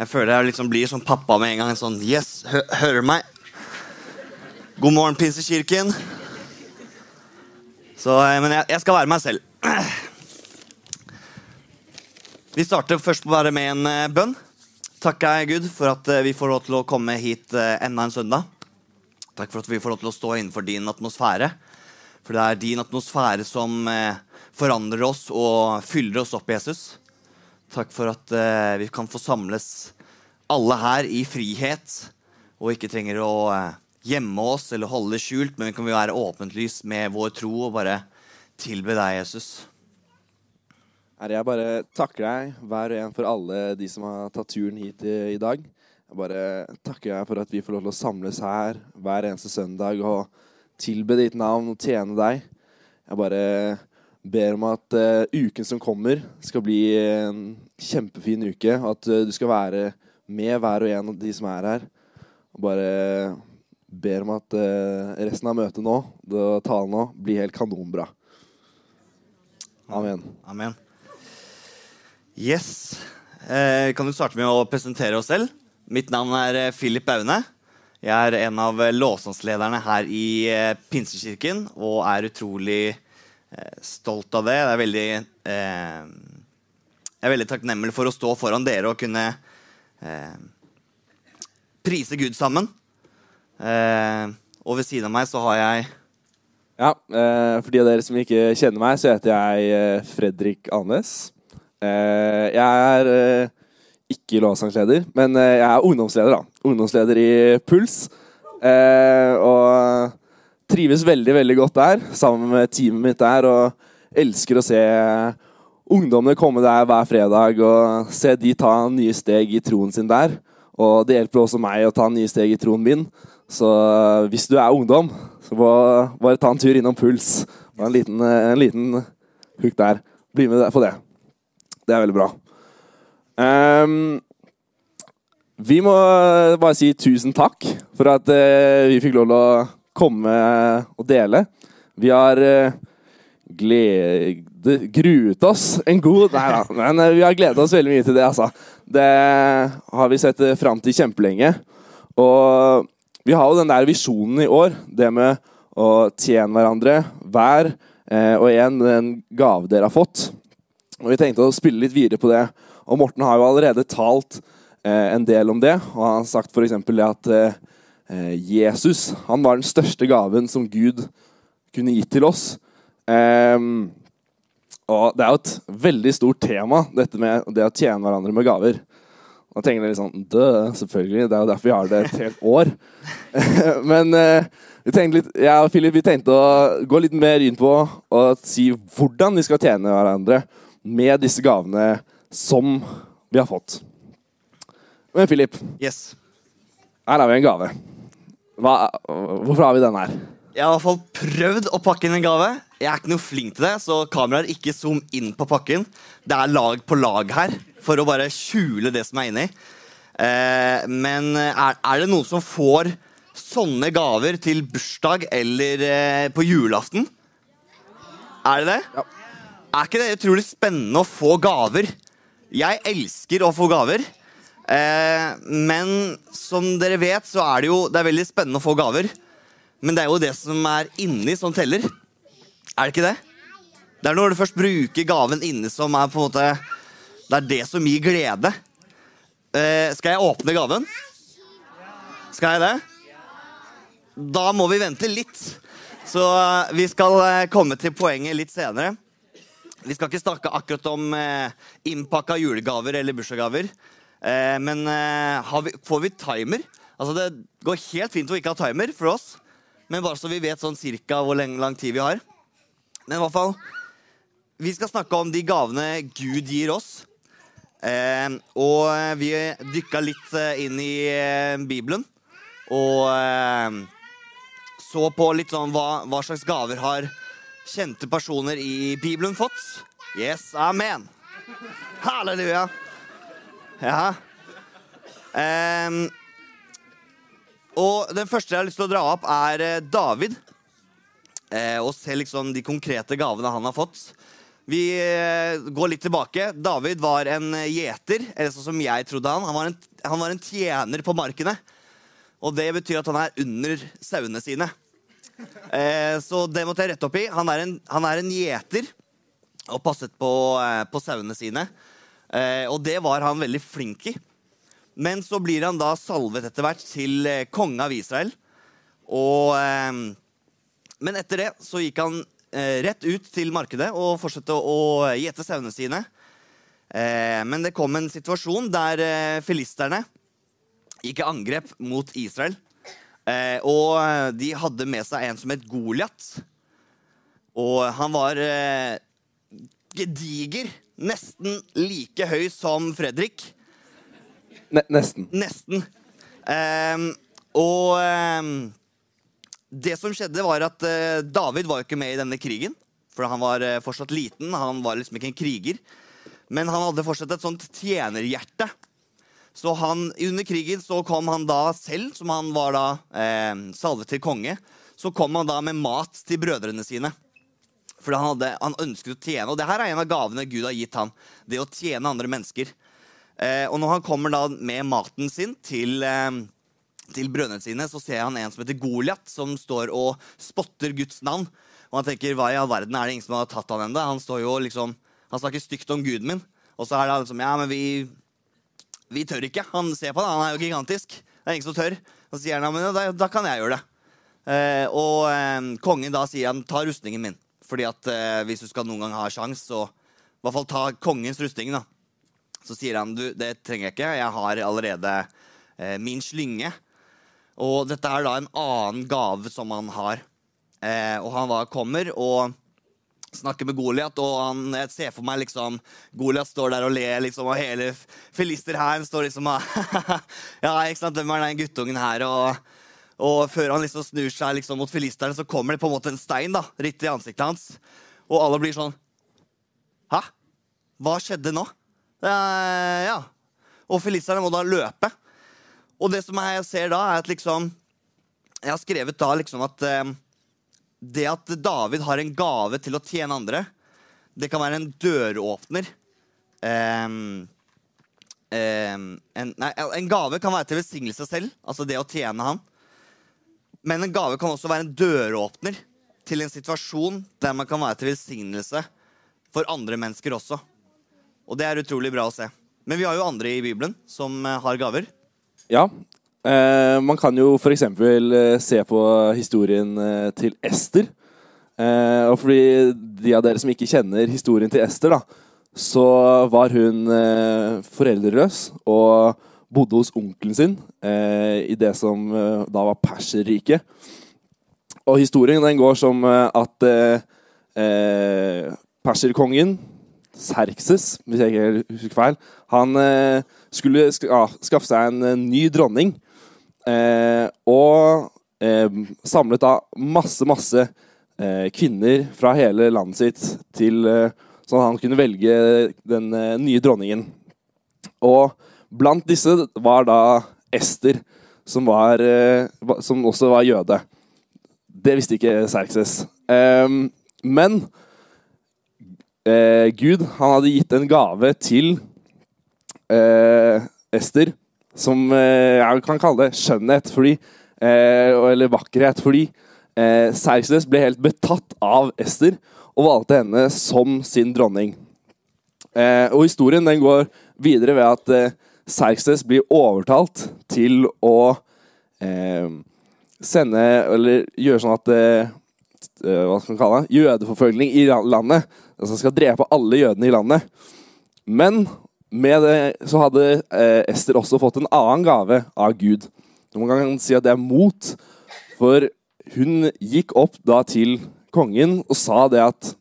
Jeg føler jeg liksom blir som pappa med en gang. Sånn, yes, hø hører meg? God morgen, Pinsekirken. Så, eh, men jeg, jeg skal være meg selv. Vi starter først bare med en eh, bønn. Takker jeg Gud for at eh, vi får lov til å komme hit enda en søndag. Takk for at vi får lov til å stå innenfor din atmosfære. For det er din atmosfære som forandrer oss og fyller oss opp, Jesus. Takk for at eh, vi kan få samles alle her i frihet, og ikke trenger å eh, gjemme oss eller holde det skjult, men vi kan være åpent lys med vår tro og bare tilbe deg, Jesus. Herre, jeg bare takker deg hver og en for alle de som har tatt turen hit i, i dag. Jeg bare takker deg for at vi får lov til å samles her hver eneste søndag og tilbe ditt navn og tjene deg. Jeg bare ber om at uh, uken som kommer, skal bli en kjempefin uke. At uh, du skal være med hver og en av de som er her. Og bare ber om at uh, resten av møtet nå, det talen nå, blir helt kanonbra. Amen. Amen. Yes. Eh, kan du starte med å presentere oss selv? Mitt navn er Philip Aune. Jeg er en av låsåndslederne her i Pinsekirken og er utrolig stolt av det. Jeg er veldig, eh, jeg er veldig takknemlig for å stå foran dere og kunne eh, prise Gud sammen. Eh, og ved siden av meg så har jeg Ja, eh, For de av dere som ikke kjenner meg, så heter jeg eh, Fredrik Anes. Eh, jeg er eh, ikke lovsangsleder, men eh, jeg er ungdomsleder. da. Ungdomsleder i Puls. Eh, og trives veldig veldig godt der, sammen med teamet mitt der. Og elsker å se ungdommene komme der hver fredag og se de ta nye steg i troen sin der. Og det hjelper også meg å ta nye steg i troen min. Så eh, hvis du er ungdom, så må bare ta en tur innom Puls. Bare en liten, eh, en liten hook der. Bli med på det. Det er veldig bra. Um, vi må bare si tusen takk for at uh, vi fikk lov til å komme og dele. Vi har uh, glede, gruet oss en god Nei da, men eh, vi har gledet oss veldig mye til det, altså. Det har vi sett uh, fram til kjempelenge. Og vi har jo den der visjonen i år, det med å tjene hverandre hver eh, og en den gave dere har fått. Og Vi tenkte å spille litt videre på det. Og Morten har jo allerede talt eh, en del om det. Og han har sagt f.eks. det at eh, Jesus han var den største gaven som Gud kunne gitt til oss. Ehm, og det er jo et veldig stort tema, dette med det å tjene hverandre med gaver. Da tenker dere litt sånn Dø, selvfølgelig. Det er jo derfor vi har det et helt år. Men eh, vi tenkte litt, jeg og Philip vi tenkte å gå litt mer inn på og si hvordan vi skal tjene hverandre med disse gavene som vi har fått. Men Philip, Yes. her har vi en gave. Hva, hvorfor har vi den her? Jeg har i hvert fall prøvd å pakke inn en gave. Jeg er ikke noe flink til det, så kameraer ikke zoom inn på pakken. Det er lag på lag her for å bare skjule det som er inni. Eh, men er, er det noen som får sånne gaver til bursdag eller eh, på julaften? Er det det? Ja. Er ikke det utrolig spennende å få gaver? Jeg elsker å få gaver. Eh, men som dere vet, så er det jo det er veldig spennende å få gaver. Men det er jo det som er inni, som teller. Er det ikke det? Det er når du først bruker gaven inni, som er på en måte Det er det som gir glede. Eh, skal jeg åpne gaven? Skal jeg det? Da må vi vente litt. Så eh, vi skal komme til poenget litt senere. Vi skal ikke snakke akkurat om eh, innpakka julegaver eller bursdagsgaver. Eh, men eh, vi, får vi timer? Altså Det går helt fint å ikke ha timer for oss. Men bare så vi vet sånn cirka hvor lenge, lang tid vi har. Men i hvert fall Vi skal snakke om de gavene Gud gir oss. Eh, og vi dykka litt eh, inn i eh, Bibelen. Og eh, så på litt sånn hva, hva slags gaver har kjente personer i Bibelen fått. Yes, amen. Halleluja. Ja. Um, og den første jeg har lyst til å dra opp, er eh, David. Eh, og se liksom de konkrete gavene han har fått. Vi eh, går litt tilbake. David var en gjeter, eller sånn som jeg trodde han. Han var, en, han var en tjener på markene. Og det betyr at han er under sauene sine. Eh, så det måtte jeg rette opp i. Han er en, han er gjeter og passet på, eh, på sauene sine. Eh, og det var han veldig flink i. Men så blir han da salvet etter hvert til eh, konge av Israel. Og, eh, men etter det så gikk han rett ut til markedet og fortsatte å gjete sauene sine. Men det kom en situasjon der filisterne gikk i angrep mot Israel. Og de hadde med seg en som het Goliat. Og han var gediger. Nesten like høy som Fredrik. Ne nesten. Nesten. Um, og um, det som skjedde, var at uh, David var jo ikke med i denne krigen. For han var uh, fortsatt liten. Han var liksom ikke en kriger. Men han hadde fortsatt et sånt tjenerhjerte. Så han, under krigen så kom han da selv, som han var da eh, salvet til konge, så kom han da med mat til brødrene sine. For han, hadde, han ønsket å tjene. Og det her er en av gavene Gud har gitt han. Det å tjene andre mennesker. Eh, og når han kommer da med maten sin til, eh, til brødrene sine, så ser han en som heter Goliat, som står og spotter Guds navn. Og han tenker, hva i all verden er det ingen som har tatt han ennå? Han står jo liksom, han snakker stygt om guden min. Og så er det liksom, ja, men vi, vi tør ikke. Han ser på det, han er jo gigantisk. Det er ingen som tør. Og så sier han, ja, men da, da kan jeg gjøre det. Eh, og eh, kongen da sier han, ta rustningen min. Fordi at eh, hvis du skal noen gang ha sjans, så i hvert fall ta kongens rustning, da. Så sier han du, det trenger jeg ikke, jeg har allerede eh, min slynge. Og dette er da en annen gave som han har. Eh, og han da kommer og snakker med Goliat, og han, jeg ser for meg liksom Goliat står der og ler, liksom, og hele filisterhæren står liksom og Ja, ikke sant, hvem er den guttungen her? og og før han liksom snur seg liksom mot filisteren, så kommer det på en måte en stein da, rett i ansiktet hans. Og alle blir sånn Hæ? Hva skjedde nå? Eh, ja. Og filisterne må da løpe. Og det som jeg ser da, er at liksom Jeg har skrevet da liksom at eh, det at David har en gave til å tjene andre, det kan være en døråpner. Eh, en, nei, en gave kan være til velsignelse selv, altså det å tjene han. Men en gave kan også være en døråpner til en situasjon der man kan være til velsignelse for andre mennesker også. Og det er utrolig bra å se. Men vi har jo andre i Bibelen som eh, har gaver. Ja. Eh, man kan jo f.eks. Eh, se på historien eh, til Ester. Eh, og fordi de av dere som ikke kjenner historien til Ester, da, så var hun eh, foreldreløs og bodde hos onkelen sin eh, i det som eh, da var Perserriket. Og historien den går som eh, at eh, perserkongen Serkses, hvis jeg ikke husker feil, han eh, skulle sk ja, skaffe seg en, ny dronning. Eh, og samlet da masse, masse kvinner fra hele landet sitt til Sånn at han kunne velge den nye dronningen. Og Blant disse var da Ester, som, var, eh, som også var jøde. Det visste ikke Serkses. Um, men uh, Gud han hadde gitt en gave til uh, Ester som jeg kan kalle det skjønnhet, fordi, eller vakkerhet. Fordi Serkses ble helt betatt av Ester og valgte henne som sin dronning. og historien den går videre ved at Serkses blir overtalt til å eh, sende Eller gjøre sånn at eh, eh Hva skal man kalle det? Jødeforfølgning i landet. Altså skal drepe alle jødene i landet. Men med det så hadde eh, Ester også fått en annen gave av Gud. Man kan si at det er mot, for hun gikk opp da til kongen og sa det at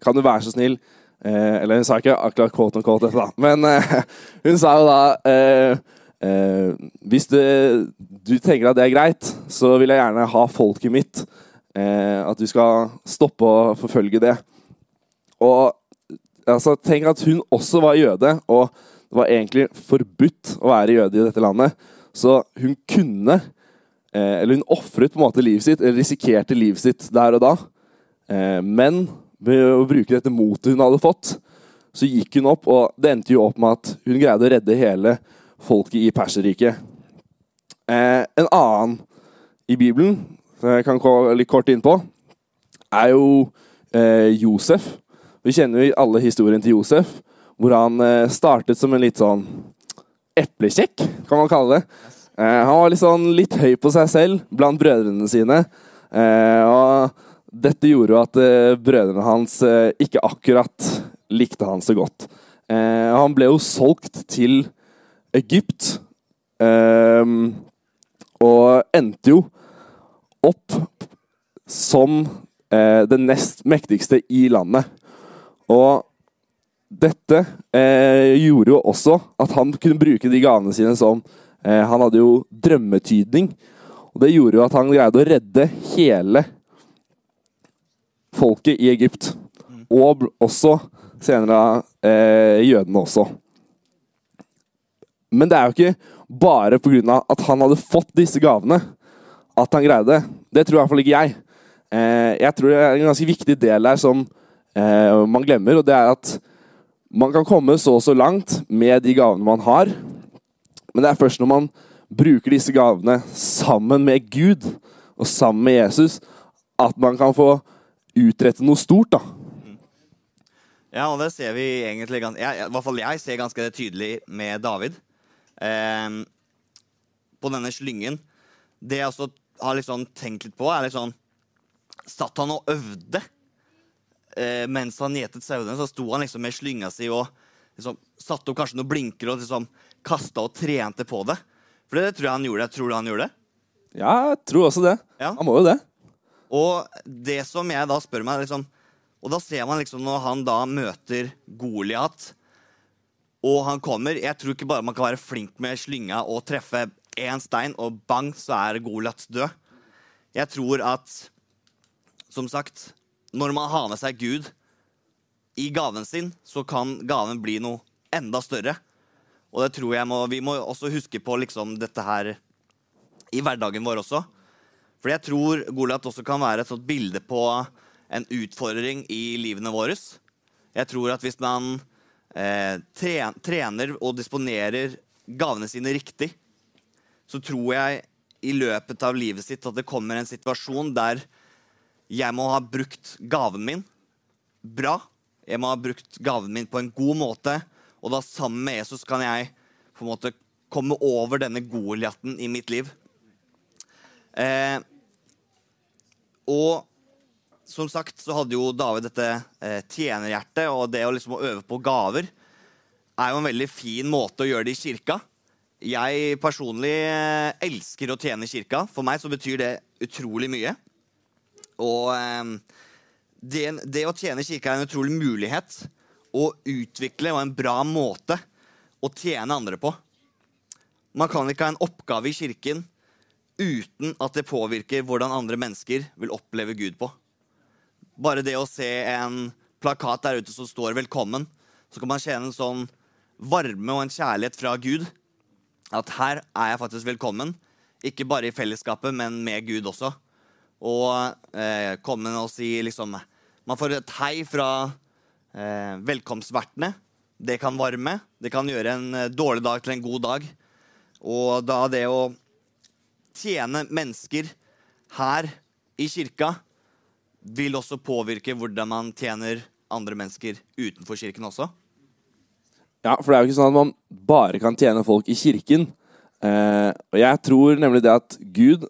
Kan du være så snill Eh, eller hun sa ikke akkurat quote on quote dette, da. Men eh, hun sa jo da eh, eh, Hvis du, du, tenker at det er greit, så vil jeg gjerne ha folket mitt. Eh, at du skal stoppe å forfølge det. Og altså, tenk at hun også var jøde, og det var egentlig forbudt å være jøde i dette landet. Så hun kunne Eller hun ofret på en måte livet sitt, eller risikerte livet sitt der og da. men ved å bruke dette motet hun hadde fått, så gikk hun opp, og det endte jo opp med at hun greide å redde hele folket i Perserriket. Eh, en annen i Bibelen, som jeg kan gå litt kort inn på, er jo eh, Josef. Vi kjenner jo alle historien til Josef, hvor han eh, startet som en litt sånn eplekjekk, kan man kalle det. Eh, han var litt, sånn, litt høy på seg selv blant brødrene sine. Eh, og dette gjorde jo at eh, brødrene hans eh, ikke akkurat likte han så godt. Eh, han ble jo solgt til Egypt, eh, og endte jo opp som det nest mektigste i landet. Og dette gjorde jo også at han kunne bruke de gavene sine som Han hadde jo drømmetydning. Og det gjorde jo at han greide å redde hele folket i Egypt. Og også senere eh, jødene også. Men det er jo ikke bare pga. at han hadde fått disse gavene, at han greide det. Det tror i hvert fall ikke jeg. Eh, jeg tror det er en ganske viktig del der som eh, man glemmer, og det er at man kan komme så og så langt med de gavene man har, men det er først når man bruker disse gavene sammen med Gud og sammen med Jesus, at man kan få utrette noe stort. da. Ja, og det ser vi egentlig jeg, I hvert fall jeg ser ganske tydelig med David. Eh, på denne slyngen. Det jeg også har liksom tenkt litt på, er litt sånn Satt han og øvde eh, mens han gjetet sauene? Så sto han liksom med slynga si og liksom satte opp kanskje noen blinker og liksom kasta og trente på det. For det tror jeg han gjorde. Tror du han gjorde det? Ja, jeg tror også det. Ja. Han må jo det. Og det som jeg da spør meg liksom, Og da ser man liksom når han da møter Goliat, og han kommer Jeg tror ikke bare man kan være flink med slynga og treffe én stein, og bang, så er Goliat død. Jeg tror at, som sagt, når man har med seg Gud i gaven sin, så kan gaven bli noe enda større. Og det tror jeg må, vi må også huske på liksom dette her i hverdagen vår også. For jeg tror Goliat også kan være et sånt bilde på en utfordring i livene våre. Jeg tror at hvis man eh, trener og disponerer gavene sine riktig, så tror jeg i løpet av livet sitt at det kommer en situasjon der jeg må ha brukt gaven min bra. Jeg må ha brukt gaven min på en god måte, og da sammen med Jesus kan jeg på en måte komme over denne Goliaten i mitt liv. Eh, og som sagt så hadde jo David dette eh, tjenerhjertet, og det å liksom øve på gaver er jo en veldig fin måte å gjøre det i kirka. Jeg personlig eh, elsker å tjene kirka. For meg så betyr det utrolig mye. Og eh, det, det, å tjene kirka er en utrolig mulighet å utvikle og en bra måte å tjene andre på. Man kan ikke ha en oppgave i kirken uten at det påvirker hvordan andre mennesker vil oppleve Gud på. Bare det å se en plakat der ute som står 'Velkommen', så kan man kjenne en sånn varme og en kjærlighet fra Gud. At her er jeg faktisk velkommen. Ikke bare i fellesskapet, men med Gud også. Og eh, komme og si liksom Man får et hei fra eh, velkomstvertene. Det kan varme. Det kan gjøre en eh, dårlig dag til en god dag. Og da det å tjene mennesker her i kirka vil også påvirke hvordan man tjener andre mennesker utenfor kirken også. Ja, for det er jo ikke sånn at man bare kan tjene folk i kirken. Eh, og jeg tror nemlig det at Gud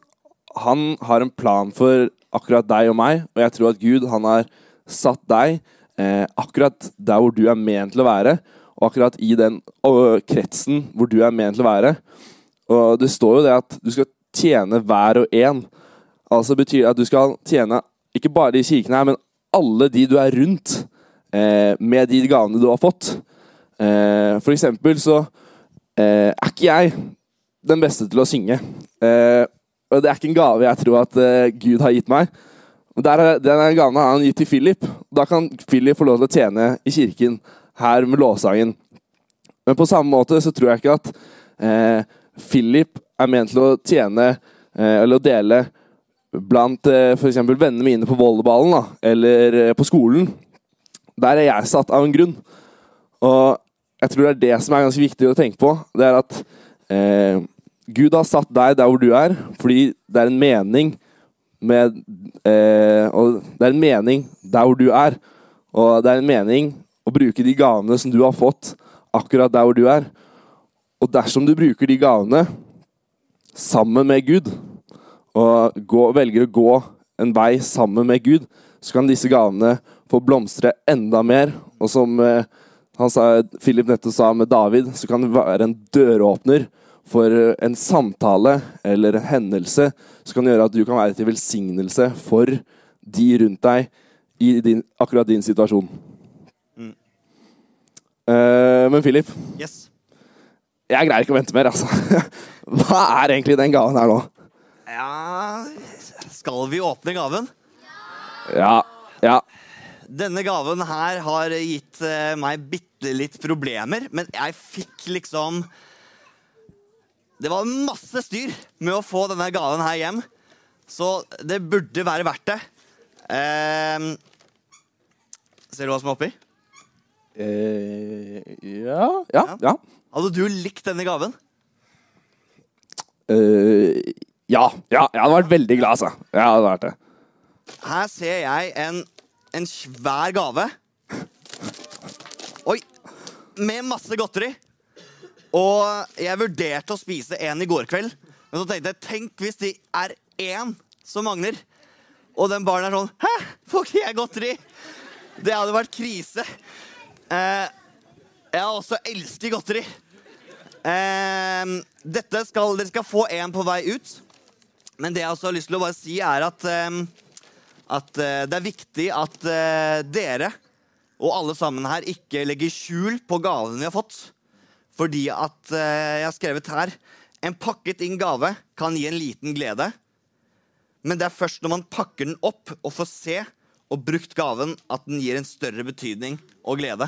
han har en plan for akkurat deg og meg, og jeg tror at Gud han har satt deg eh, akkurat der hvor du er ment til å være, og akkurat i den kretsen hvor du er ment til å være. Og det står jo det at du skal tjene hver og en. Altså betyr at du skal tjene ikke bare de kirkene her, men alle de du er rundt, eh, med de gavene du har fått. Eh, for eksempel så eh, er ikke jeg den beste til å synge. Eh, og det er ikke en gave jeg tror at eh, Gud har gitt meg. Der, den gaven har han gitt til Philip. Da kan Philip få lov til å tjene i kirken her med lovsangen. Men på samme måte så tror jeg ikke at eh, Philip er ment til å tjene eh, eller å dele blant eh, f.eks. vennene mine på volleyballen da, eller eh, på skolen, der er jeg satt av en grunn. Og jeg tror det er det som er ganske viktig å tenke på. Det er at eh, Gud har satt deg der hvor du er, fordi det er en mening med eh, Og det er en mening der hvor du er. Og det er en mening å bruke de gavene som du har fått, akkurat der hvor du er. Og dersom du bruker de gavene sammen med Gud, og gå, velger å gå en vei sammen med Gud, så kan disse gavene få blomstre enda mer. Og som eh, han sa, Philip nettopp sa med David, så kan det være en døråpner for en samtale eller en hendelse som kan gjøre at du kan være til velsignelse for de rundt deg i din, akkurat din situasjon. Mm. Uh, men Philip, yes. Jeg greier ikke å vente mer. altså. Hva er egentlig den gaven her nå? Ja Skal vi åpne gaven? Ja. Ja. Denne gaven her har gitt uh, meg bitte litt problemer, men jeg fikk liksom Det var masse styr med å få denne gaven her hjem, så det burde være verdt det. Eh, ser du hva som er oppi? Uh, ja. ja. Ja. Hadde du likt denne gaven? Uh, ja. Ja, jeg hadde vært veldig glad, altså. Jeg hadde vært det. Her ser jeg en, en svær gave. Oi! Med masse godteri. Og jeg vurderte å spise en i går kveld. Men så tenkte jeg, tenk hvis det er én som mangler. Og den baren er sånn Hæ, får ikke jeg godteri? Det hadde vært krise. Eh, jeg også elsket godteri. Eh, dette skal, dere skal få en på vei ut. Men det jeg også har lyst til å bare si, er at eh, at uh, det er viktig at uh, dere og alle sammen her ikke legger skjul på gaven vi har fått. Fordi at uh, jeg har skrevet her En pakket inn gave kan gi en liten glede. Men det er først når man pakker den opp og får se og brukt gaven, at den gir en større betydning og glede.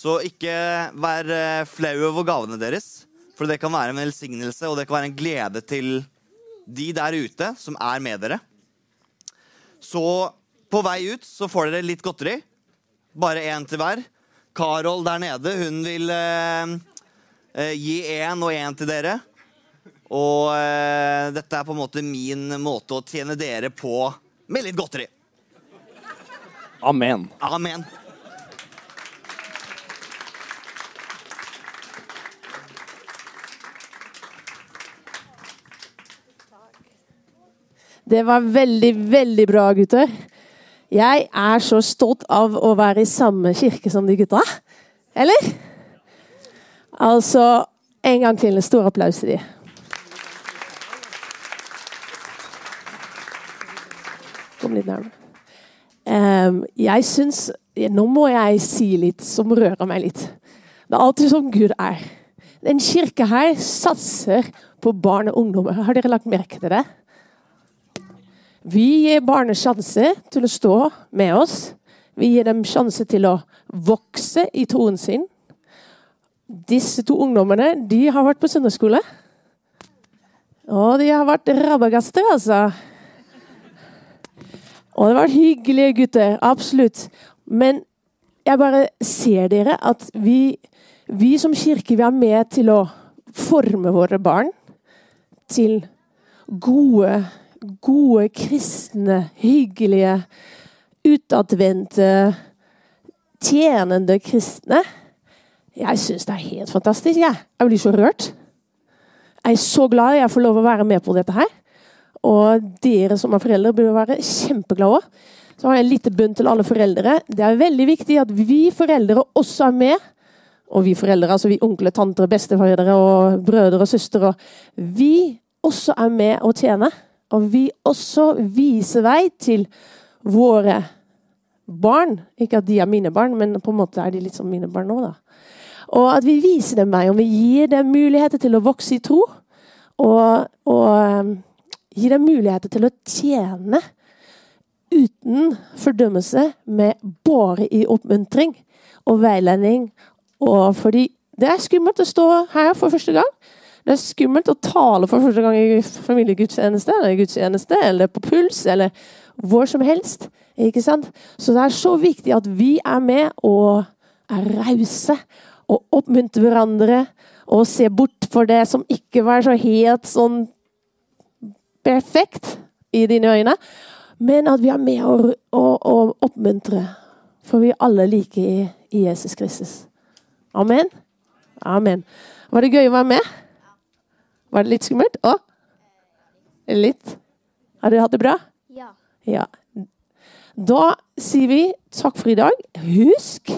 Så ikke vær flau over gavene deres, for det kan være en velsignelse og det kan være en glede til de der ute som er med dere. Så på vei ut så får dere litt godteri. Bare én til hver. Carol der nede, hun vil eh, eh, gi én og én til dere. Og eh, dette er på en måte min måte å tjene dere på med litt godteri. Amen. Amen. Det var veldig, veldig bra, gutter. Jeg er så stolt av å være i samme kirke som de gutta. Eller? Altså En gang til en stor applaus til de. Kom litt nærmere. Um, jeg syns Nå må jeg si litt som rører meg litt. Det er alltid sånn Gud er. Den kirka her satser på barn og ungdommer. Har dere lagt merke til det? Vi gir barnet sjanse til å stå med oss. Vi gir dem sjanse til å vokse i troen sin. Disse to ungdommene de har vært på søndagsskole. Og de har vært rabagaster, altså. Og det vært hyggelige gutter. Absolutt. Men jeg bare ser dere at vi, vi som kirke vi er med til å forme våre barn til gode gode, kristne, hyggelige, utadvendte, tjenende kristne. Jeg syns det er helt fantastisk. Jeg, jeg blir så rørt. Jeg er så glad jeg får lov å være med på dette her. Og dere som er foreldre, burde være kjempeglade òg. Så har jeg en liten bønn til alle foreldre. Det er veldig viktig at vi foreldre også er med. Og vi foreldre, altså vi onkler, tanter, besteforeldre og brødre og søstre. Vi også er med å tjene. Og vi også viser vei til våre barn. Ikke at de er mine barn, men på en måte er de litt som mine barn nå. da. Og at vi viser dem vei, og vi gir dem muligheter til å vokse i tro. Og, og um, gir dem muligheter til å tjene uten fordømmelse, med bare i oppmuntring og veiledning. Og fordi det er skummelt å stå her for første gang. Det er skummelt å tale for første gang i familiegudstjeneste eller gudstjeneste eller på puls eller hvor som helst. Ikke sant? Så det er så viktig at vi er med og er rause og oppmuntrer hverandre og ser bort for det som ikke var så helt sånn perfekt i dine øyne, men at vi er med og, og, og oppmuntrer. For vi er alle like i, i Jesus Kristus. Amen. Amen. Var det gøy å være med? Var det litt skummelt? Å? Litt? Har dere hatt det bra? Ja. Ja. Da sier vi takk for i dag. Husk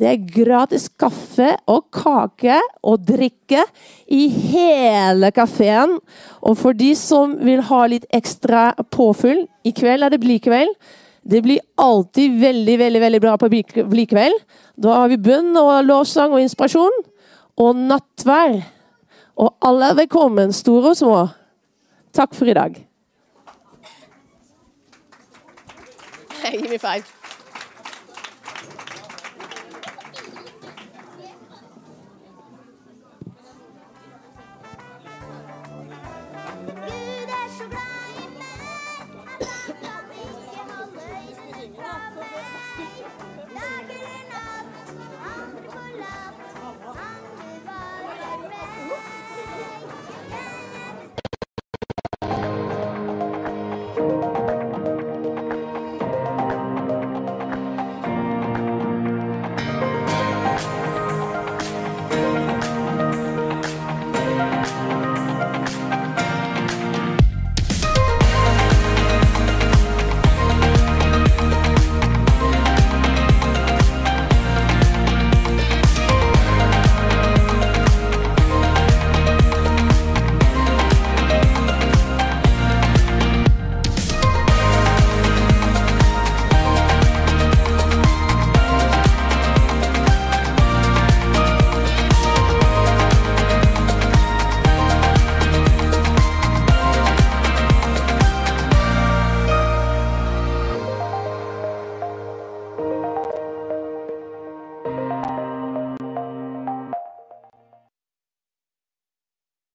det er gratis kaffe og kake og drikke i hele kafeen. Og for de som vil ha litt ekstra påfyll I kveld er det blikveld. Det blir alltid veldig veldig, veldig bra på blikveld. Da har vi bønn og lovsang og inspirasjon. Og nattvær. Og alle er velkommen, store og små. Takk for i dag. Give me five.